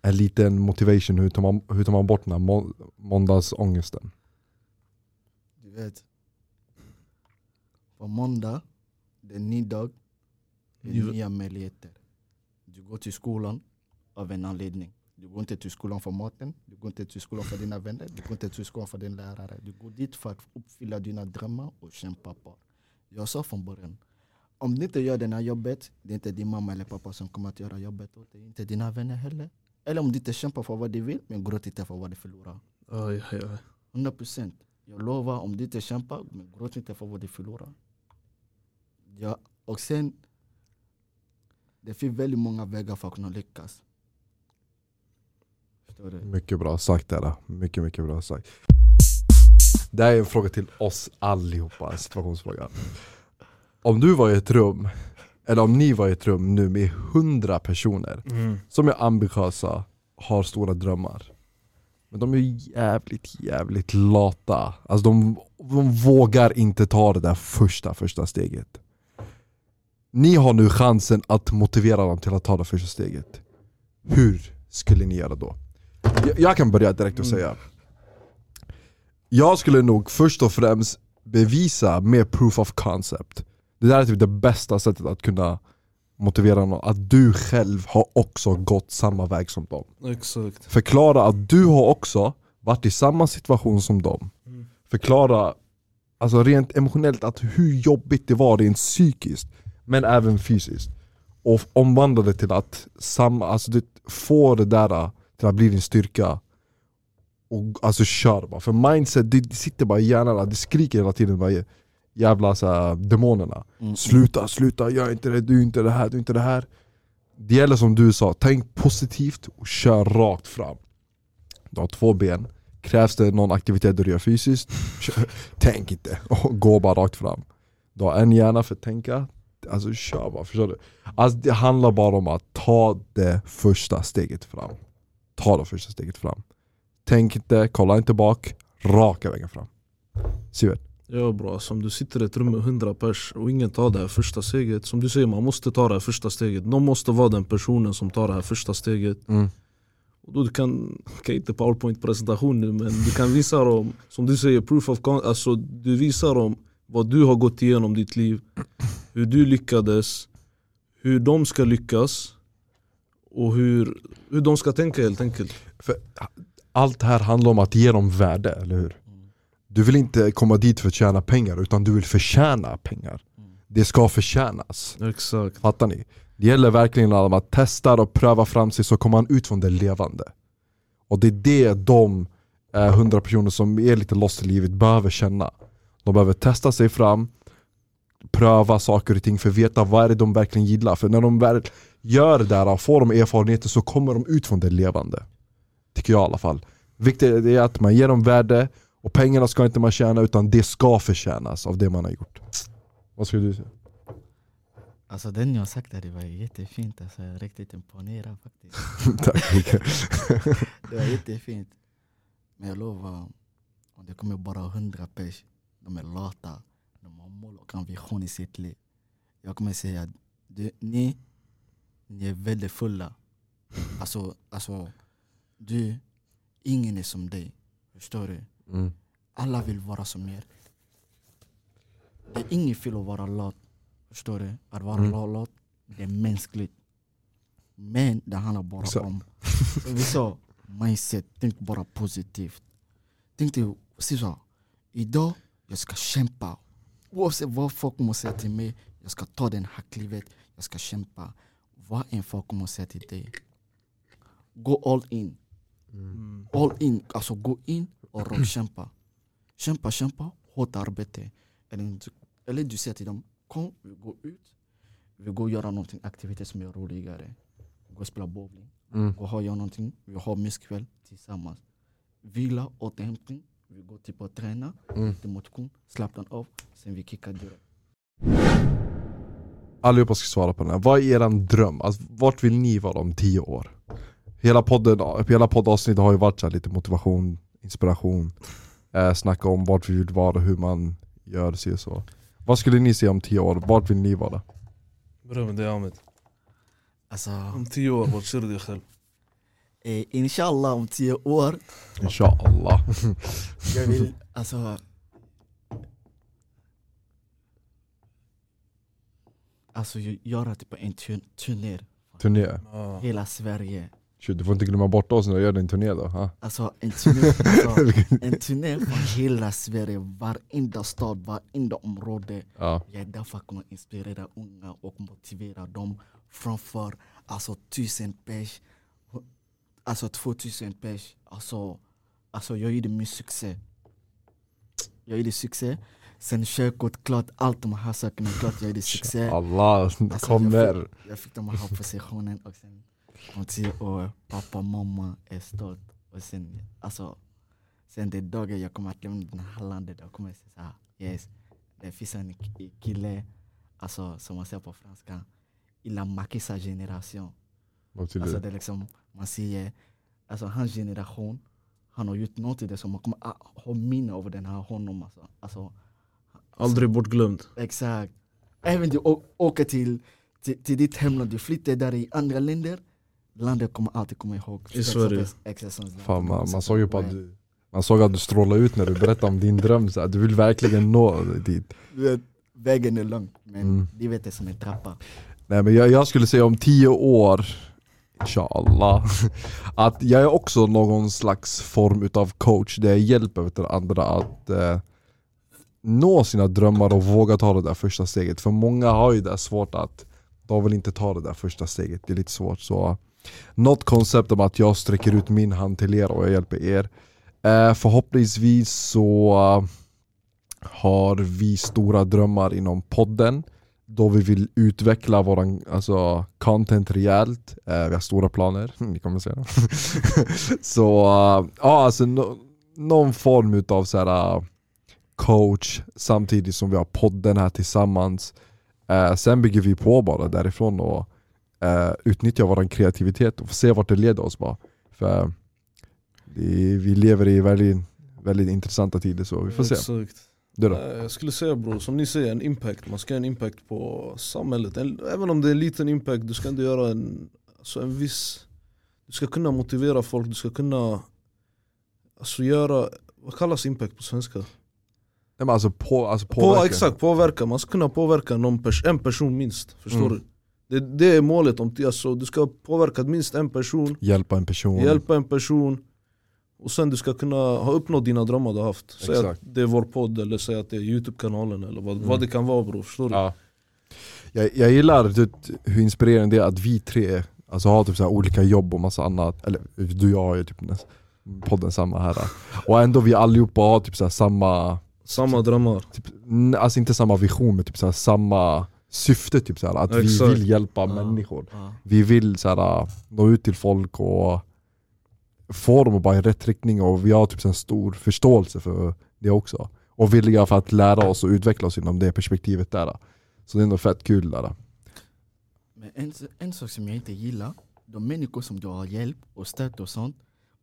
En liten motivation, hur tar man, hur tar man bort den här må, måndagsångesten? Du vet. På måndag, det är ny dag. Det är nya möjligheter. Du går till skolan av en anledning. Du går inte till skolan för maten, du går inte till skolan för dina vänner, du går inte till skolan för din lärare. Du går dit för att uppfylla dina drömmar och kämpa på. Jag sa från början, om du inte gör det här jobbet, det är inte din mamma eller pappa som kommer att göra jobbet åt dig. Inte dina vänner heller. Eller om du inte kämpar för vad du vill, men gråt inte för vad du förlorar. Aj, aj, aj. 100 procent. Jag lovar, om du inte kämpar, men gråt inte för vad du förlorar. Ja, och sen, det finns väldigt många vägar för att kunna lyckas. Förstår du? Mycket bra sagt där. Mycket, mycket bra sagt. Det här är en fråga till oss allihopa, en situationsfråga. Om du var i ett rum, eller om ni var i ett rum nu med hundra personer Mm. som är ambitiösa, har stora drömmar. Men de är jävligt, jävligt lata. Alltså de, de vågar inte ta det där första, första steget. Ni har nu chansen att motivera dem till att ta det första steget. Hur skulle ni göra då? Jag, jag kan börja direkt och säga. Jag skulle nog först och främst bevisa med proof of concept. Det där är typ det bästa sättet att kunna motivera någon, att du själv har också gått samma väg som dem. Exakt. Förklara att du har också varit i samma situation som dem. Mm. Förklara alltså rent emotionellt att hur jobbigt det var rent psykiskt, men även fysiskt. Och omvandla det till att samma, alltså det, få det där till att bli din styrka. och alltså kör bara. För mindset, det sitter bara i hjärnan, det skriker hela tiden bara jävla så här, demonerna. Mm. Sluta, sluta, gör inte det, du är inte det här, du är inte det här. Det gäller som du sa, tänk positivt och kör rakt fram. Du har två ben, krävs det någon aktivitet du gör fysiskt, kör, tänk inte och gå bara rakt fram. Du har en hjärna för att tänka, alltså kör bara, förstår du? Alltså det handlar bara om att ta det första steget fram. Ta det första steget fram. Tänk inte, kolla inte bak, raka vägen fram. Sivert? Ja bra, som du sitter i ett rum med 100 pers och ingen tar det här första steget Som du säger, man måste ta det här första steget Någon måste vara den personen som tar det här första steget Mm. och då du kan, kan inte powerpoint presentation nu men du kan visa dem, som du säger, proof of con- alltså du visar dem vad du har gått igenom ditt liv Hur du lyckades, hur de ska lyckas och hur, hur de ska tänka helt enkelt För allt här handlar om att ge dem värde, eller hur? Du vill inte komma dit för att tjäna pengar, utan du vill förtjäna pengar. Det ska förtjänas. Exakt Fattar ni? Det gäller verkligen att man testar och prövar fram sig så kommer man ut från det levande. Och det är det de eh, 100 personer som är lite lost i livet behöver känna. De behöver testa sig fram, pröva saker och ting för att veta vad är det de verkligen gillar. För när de väl gör det där får de erfarenheter så kommer de ut från det levande. Tycker jag i alla fall. Viktigt är att man ger dem värde och pengarna ska inte man tjäna utan det ska förtjänas av det man har gjort. Vad skulle du säga? Alltså den jag sagt där, det var jättefint. Alltså, jag är riktigt imponerad faktiskt. Tack. Det var jättefint. Men jag lovar, om det kommer bara hundra pers, de är lata, de har mål och ambition i sitt liv. Jag kommer säga, du, ni, ni är väldigt fulla. Alltså, alltså, du, ingen är som dig. Förstår du? Mm. Alla vill vara som er. Det är inget fel att vara lat. Förstår du? Att vara Mm. lat, det är mänskligt. Men det handlar bara Exakt. om vi sa, mindset. Tänk bara positivt. Tänk dig, se så. Idag, jag ska kämpa. Oavsett vad folk kommer säga till mig, jag ska ta den här klivet. Jag ska kämpa. Vad än folk kommer säga till dig. Gå all in. All in, alltså gå in och rockkämpa. Kämpa, kämpa, hårt arbete. Eller, du- eller du säger till dem, kom vi går ut. Vi går och göra någonting, aktivitet som är roligare. Gå och spela bowling. Mm. Gå och göra någonting, vi har myskväll tillsammans. Vila, återhämtning. Vi går typ och träna, Mm. till motion, slappna av, sen vi kickar direkt. Allihopa ska svara på den här. Vad är eran dröm? Alltså, vart vill ni vara om tio år? Hela, podden, hela poddavsnittet har ju varit så här lite motivation, inspiration, eh, snacka om vart vi vill vara och hur man gör sig och så. Vad skulle ni se om tio år? Vart vill ni vara? Börja med dig Ahmed Alltså, Om tio år, vart ser du dig själv? eh, inshallah om tio år, Inshallah. jag vill alltså Alltså gö- göra typ en tu- turné, Turné. Ah. hela Sverige. Shit, du får inte glömma bort oss när du gör din turné då. Ha? Alltså en turné, alltså, en turné från hela Sverige, varenda stad, varenda område. Ja. Jag är där för att kunna inspirera unga och motivera dem framför alltså tusen pers, alltså två tusen pers. Alltså, alltså jag gjorde min succé. Jag gjorde succé. Sen körkort, klart allt de här sakerna, klart jag gjorde succé. Allah Alltså, kommer. Jag fick, jag fick de här positionen och sen om tio år, pappa mamma är stolt. Och sen, alltså, sen den dagen jag kommer att lämna det här landet, jag kommer att säga såhär, yes, det finns en ki- kille, alltså, som man säger på franska, il a marqué sa betyder Alltså det är liksom, man säger, alltså hans generation, han har gjort något i det som man kommer att ha minne av den här honom. Alltså, alltså, Aldrig bortglömd Exakt. Även du åker till, till, till ditt hemland, du flyttar där i andra länder, landet kommer alltid komma ihåg. I Sverige. Fan, man, man Så- såg ju på att du man såg att du strålade ut när du berättade om din dröm, så du vill verkligen nå dit. Du vet, Vägen är lång, men Mm. livet är som en trappa. Nej men jag, jag skulle säga om tio år, inshallah, att jag är också någon slags form utav coach där jag hjälper andra att eh, nå sina drömmar och våga ta det där första steget. För många har ju det svårt att, de vill inte ta det där första steget, det är lite svårt. Så något koncept om att jag sträcker ut min hand till er och jag hjälper er. Eh, förhoppningsvis så eh, har vi stora drömmar inom podden då vi vill utveckla våran alltså, content rejält. Eh, vi har stora planer, ni kommer se. så eh, ja, alltså no, någon form utav så här, eh, coach samtidigt som vi har podden här tillsammans. Eh, sen bygger vi på bara därifrån och eh, utnyttjar vår kreativitet och se vart det leder oss bara. För det, vi lever i väldigt, väldigt intressanta tider så vi får se. Exakt. Du då? Eh, Jag skulle säga bror, som ni säger, en impact. Man ska ha en impact på samhället. En- Även om det är en liten impact, du ska inte göra en, alltså en viss... Du ska kunna motivera folk, du ska kunna alltså göra... Vad kallas impact på svenska? Men alltså på, alltså På, påverka. exakt, påverka. Man ska kunna påverka någon pers en person minst. Förstår Mm. du? Det, det är målet. om alltså, Du ska påverka minst en person, Hjälpa en person. hjälpa en person och sen du ska kunna ha uppnått dina drömmar du har haft. Säg att Exakt. det är vår podd eller säg att det är youtube-kanalen eller vad, Mm. vad det kan vara bror. Förstår du? Ja. Jag, jag gillar typ, hur inspirerande det är att vi tre alltså, har typ, så olika jobb och massa annat. Eller du och jag har ju typ podden samma här. Och ändå vi allihopa har typ så samma, Samma drömmar. typ, alltså inte samma vision men typ så här, samma syfte. Typ, så här, att Exakt. vi vill hjälpa Ja. människor. Ja. Vi vill så här, nå ut till folk och få dem att bara i rätt riktning och vi har typ så här, stor förståelse för det också. Och villiga för att lära oss och utveckla oss inom det perspektivet där. Så det är nog fett kul där. Men en, en sak som jag inte gillar, de människor som du har hjälp och stöd och sånt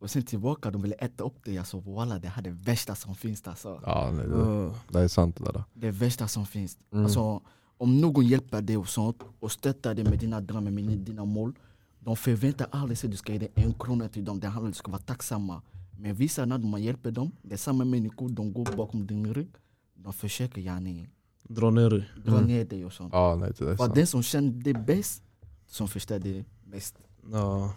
och sen tillbaka de vill äta upp dig. Alltså walla det här är det värsta som finns alltså. Ja, nej, det, Uh, det är sant det där. Det värsta som finns. Mm. Alltså, om någon hjälper dig och sånt och stöttar dig med dina drömmar, med dina mål. De förväntar aldrig sig att du ska ge dig en krona till dem. Det handlar om att du ska vara tacksamma. Men vissa när man hjälper dem, det är samma människor, de går bakom din rygg. De försöker yani, dra ner dig. dra Mm. ner dig och sånt. Ja, nej, det är För sant. den som känner dig bäst, som förstår dig mest. Ja.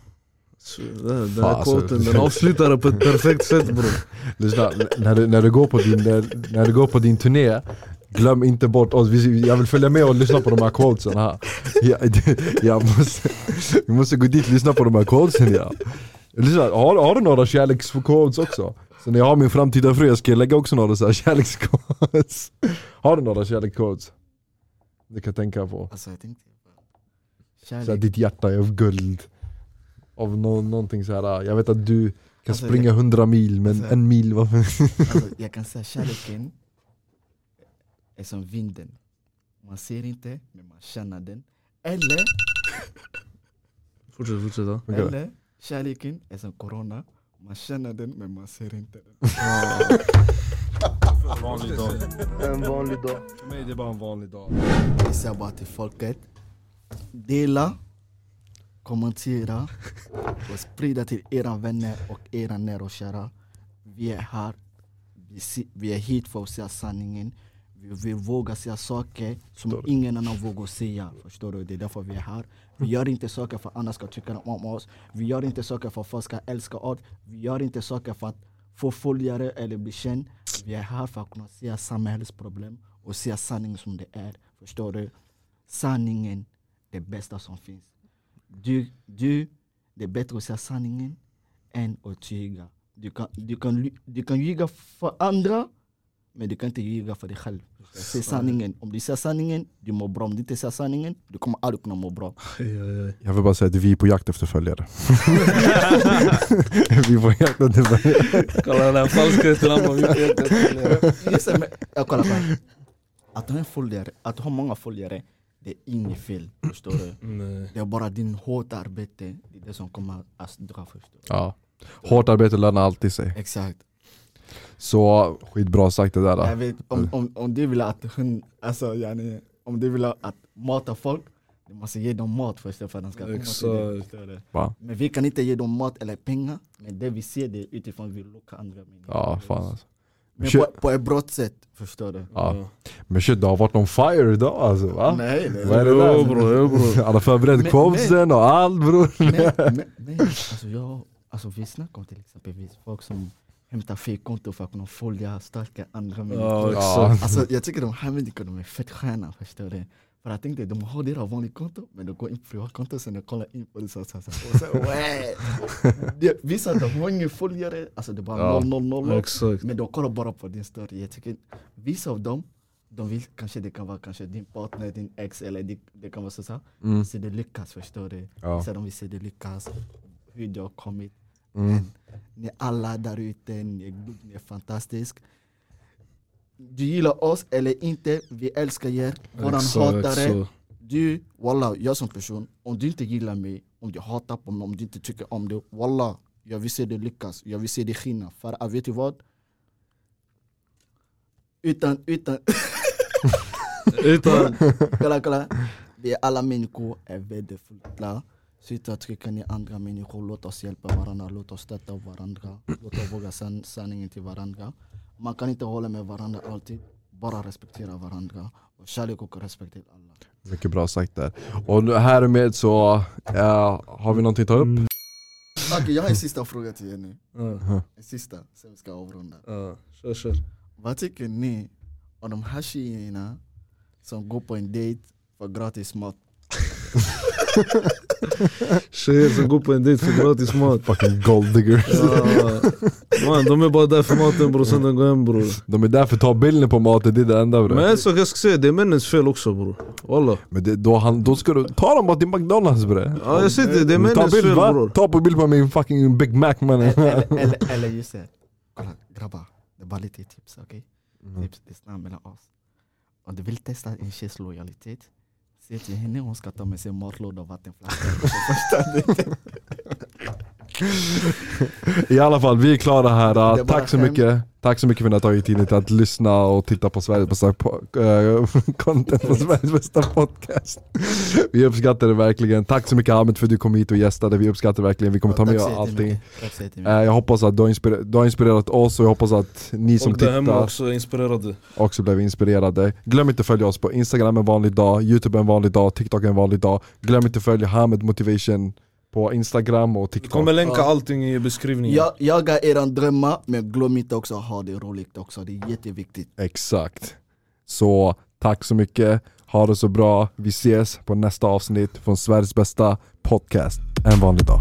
Den här alltså. quoten den avslutar det på ett perfekt sätt bror. Lyssna, när du, när, du går på din, när, när du går på din turné Glöm inte bort oss, jag vill följa med och lyssna på de här quotesen här jag, jag måste, Vi måste gå dit och lyssna på de här quotesen ja. Lyssna, har, har du några kärleksquotes också? Så när jag har min framtida fru, jag ska lägga också några så här kärleksquotes Har du några kärleksquotes? Du kan tänka på Alltså jag tänkte så här, Kärlek, Ditt hjärta är av guld Av nå, någonting så här. jag vet att du kan Alltså, springa hundra mil men alltså- en mil, varför? alltså, jag kan säga kärleken är som vinden. Man ser inte, men man känner den. Eller, Fortsätt, fortsätt. Okej. eller kärleken är som corona. Man känner den, men man ser inte den. En vanlig dag. En vanlig dag. För mig det är bara en vanlig dag. Jag säger bara till folket. Dela, kommentera och sprida till era vänner och era nära och kära. Vi är här. Vi, är hit för att säga sanningen. Vi vill våga säga saker som ingen annan vågar säga. Förstår du? Det är därför vi är här. Vi gör inte saker för att andra ska tycka om oss. Vi gör inte saker för att folk ska älska oss. Vi gör inte saker för att få följare eller bli känd. Vi är här för att kunna se samhällsproblem och se sanningen som det är. Förstår du? Sanningen, det bästa som finns. Du, du det är bättre att säga sanningen än att ljuga. Du kan, du, kan, du kan ljuga för andra, men du kan inte ljuga för dig själv. Säg sanningen. Om du säger sanningen, du mår bra. Om du inte säger sanningen, du kommer aldrig kunna må bra. Jag vill bara säga att vi är på jakt efter följare. vi är på jakt efter följare. Kolla den här falskheten han bara jag kollar på det. Att ha, en följare, att ha många följare, det är inget fel. Förstår du? Nej. Det är bara din hårt arbete, det är det som kommer att dra. Förstår du? Ja. Hårt arbete lönar alltid sig. Exakt. Så skitbra sagt det där. Jag vet, om, om, om du vill att hund, alltså, yani, om du vill att mata folk, du måste ge dem mat först för att de ska komma till dig. Exakt. du? Va? Men vi kan inte ge dem mat eller pengar, men det vi ser det utifrån vi lockar andra människor. Ja, fan alltså. Men på, på ett bra sätt, förstår du? Ja. Men shit, det har varit on fire idag alltså va? Nej, nej. Vad är det Jo där? bror, jo bror. Han har förberett quotesen och allt bror. Men, men, men alltså, jag, alltså vi snackar om till exempel folk som hämtar fejkkonto för att kunna följa starka andra Ja människor. exakt. Alltså jag tycker de här människorna de är fett sköna, förstår du? Jag tänkte de konto, men de går in på privatkonto sen de kollar in på det så, så, så. Och så, "Wä." Det- Vissa de har ingen följare, alltså det är bara Ja. noll, noll, noll, noll. Exakt. Men de kollar bara på din story. Jag tycker, vissa av dem, de vill kanske det kan vara kanske din partner, din ex eller det, det kan vara så, så. Mm. Så det lyckas, förstår du? Ja. Så de vill se det lyckas, hur det har kommit. Mm. Ni alla där ute, ni är, ni är fantastisk. Du gillar oss eller inte, vi älskar er. Våran hatare, du, walla, jag som person, om du inte gillar mig, om du hatar på mig, om du inte tycker om det, walla, jag vill se dig lyckas, jag vill se dig skina. För att vet du vad? Utan, utan, Utan, kolla kolla. Vi alla människor är värdefulla. Sluta trycka ner andra människor, låt oss hjälpa varandra, låt oss stötta varandra, låt oss våga san sanningen till varandra. Man kan inte hålla med varandra alltid, bara respektera varandra. Och kärlek och respekt till alla. Mycket bra sagt där. Och nu härmed så, eh, har vi någonting att ta upp? Mm. Okej, jag har en sista fråga till er nu. ja, En sista, sen vi ska avrunda. ja, kör kör. Vad tycker ni om de här tjejerna som går på en dejt för gratis mat? Tjejer som går på en dejt för gratis mat. Fucking gold digger. Ja. Man, de är bara där för maten bror, sen de går hem bror. De är där för att ta bilden på maten, det är det enda Men bror. en sak jag ska säga, det är männens fel också bror. Walla. Men det, då, han, då ska du ta dem bara till McDonalds bre. Ja jag säger det, det är männens fel bror. Ta på bild på min fucking Big Mac mannen. eller, eller, eller just det, kolla grabbar, det är bara lite tips, okej? Mm. Tips, det stannar mellan oss. Om du vill testa en tjejs lojalitet, säg till henne hon ska ta med sig matlåda och vattenflaska på första dejten. I alla fall, vi är klara här. Tack så mycket. Tack så mycket för att ni har tagit tiden till att lyssna och titta på Sveriges bästa po- äh, content på Sveriges bästa podcast. Vi uppskattar det verkligen. Tack så mycket Ahmed för att du kom hit och gästade. Vi uppskattar det verkligen. Vi kommer ta med allting. Eh. Jag hoppas att du har, inspirer- du har inspirerat oss och jag hoppas att ni som hemma tittar också inspirerade. också blev inspirerade. Glöm inte att följa oss på Instagram en vanlig dag, Youtube en vanlig dag, TikTok en vanlig dag. Glöm inte att följa Hamed Motivation på Instagram och Vi TikTok. kommer länka Ja. allting i beskrivningen. Jag, jaga era drömmar, men glöm inte också att ha det roligt också. Det är jätteviktigt. Exakt. Så tack så mycket, ha det så bra. Vi ses på nästa avsnitt från Sveriges bästa podcast, en vanlig dag.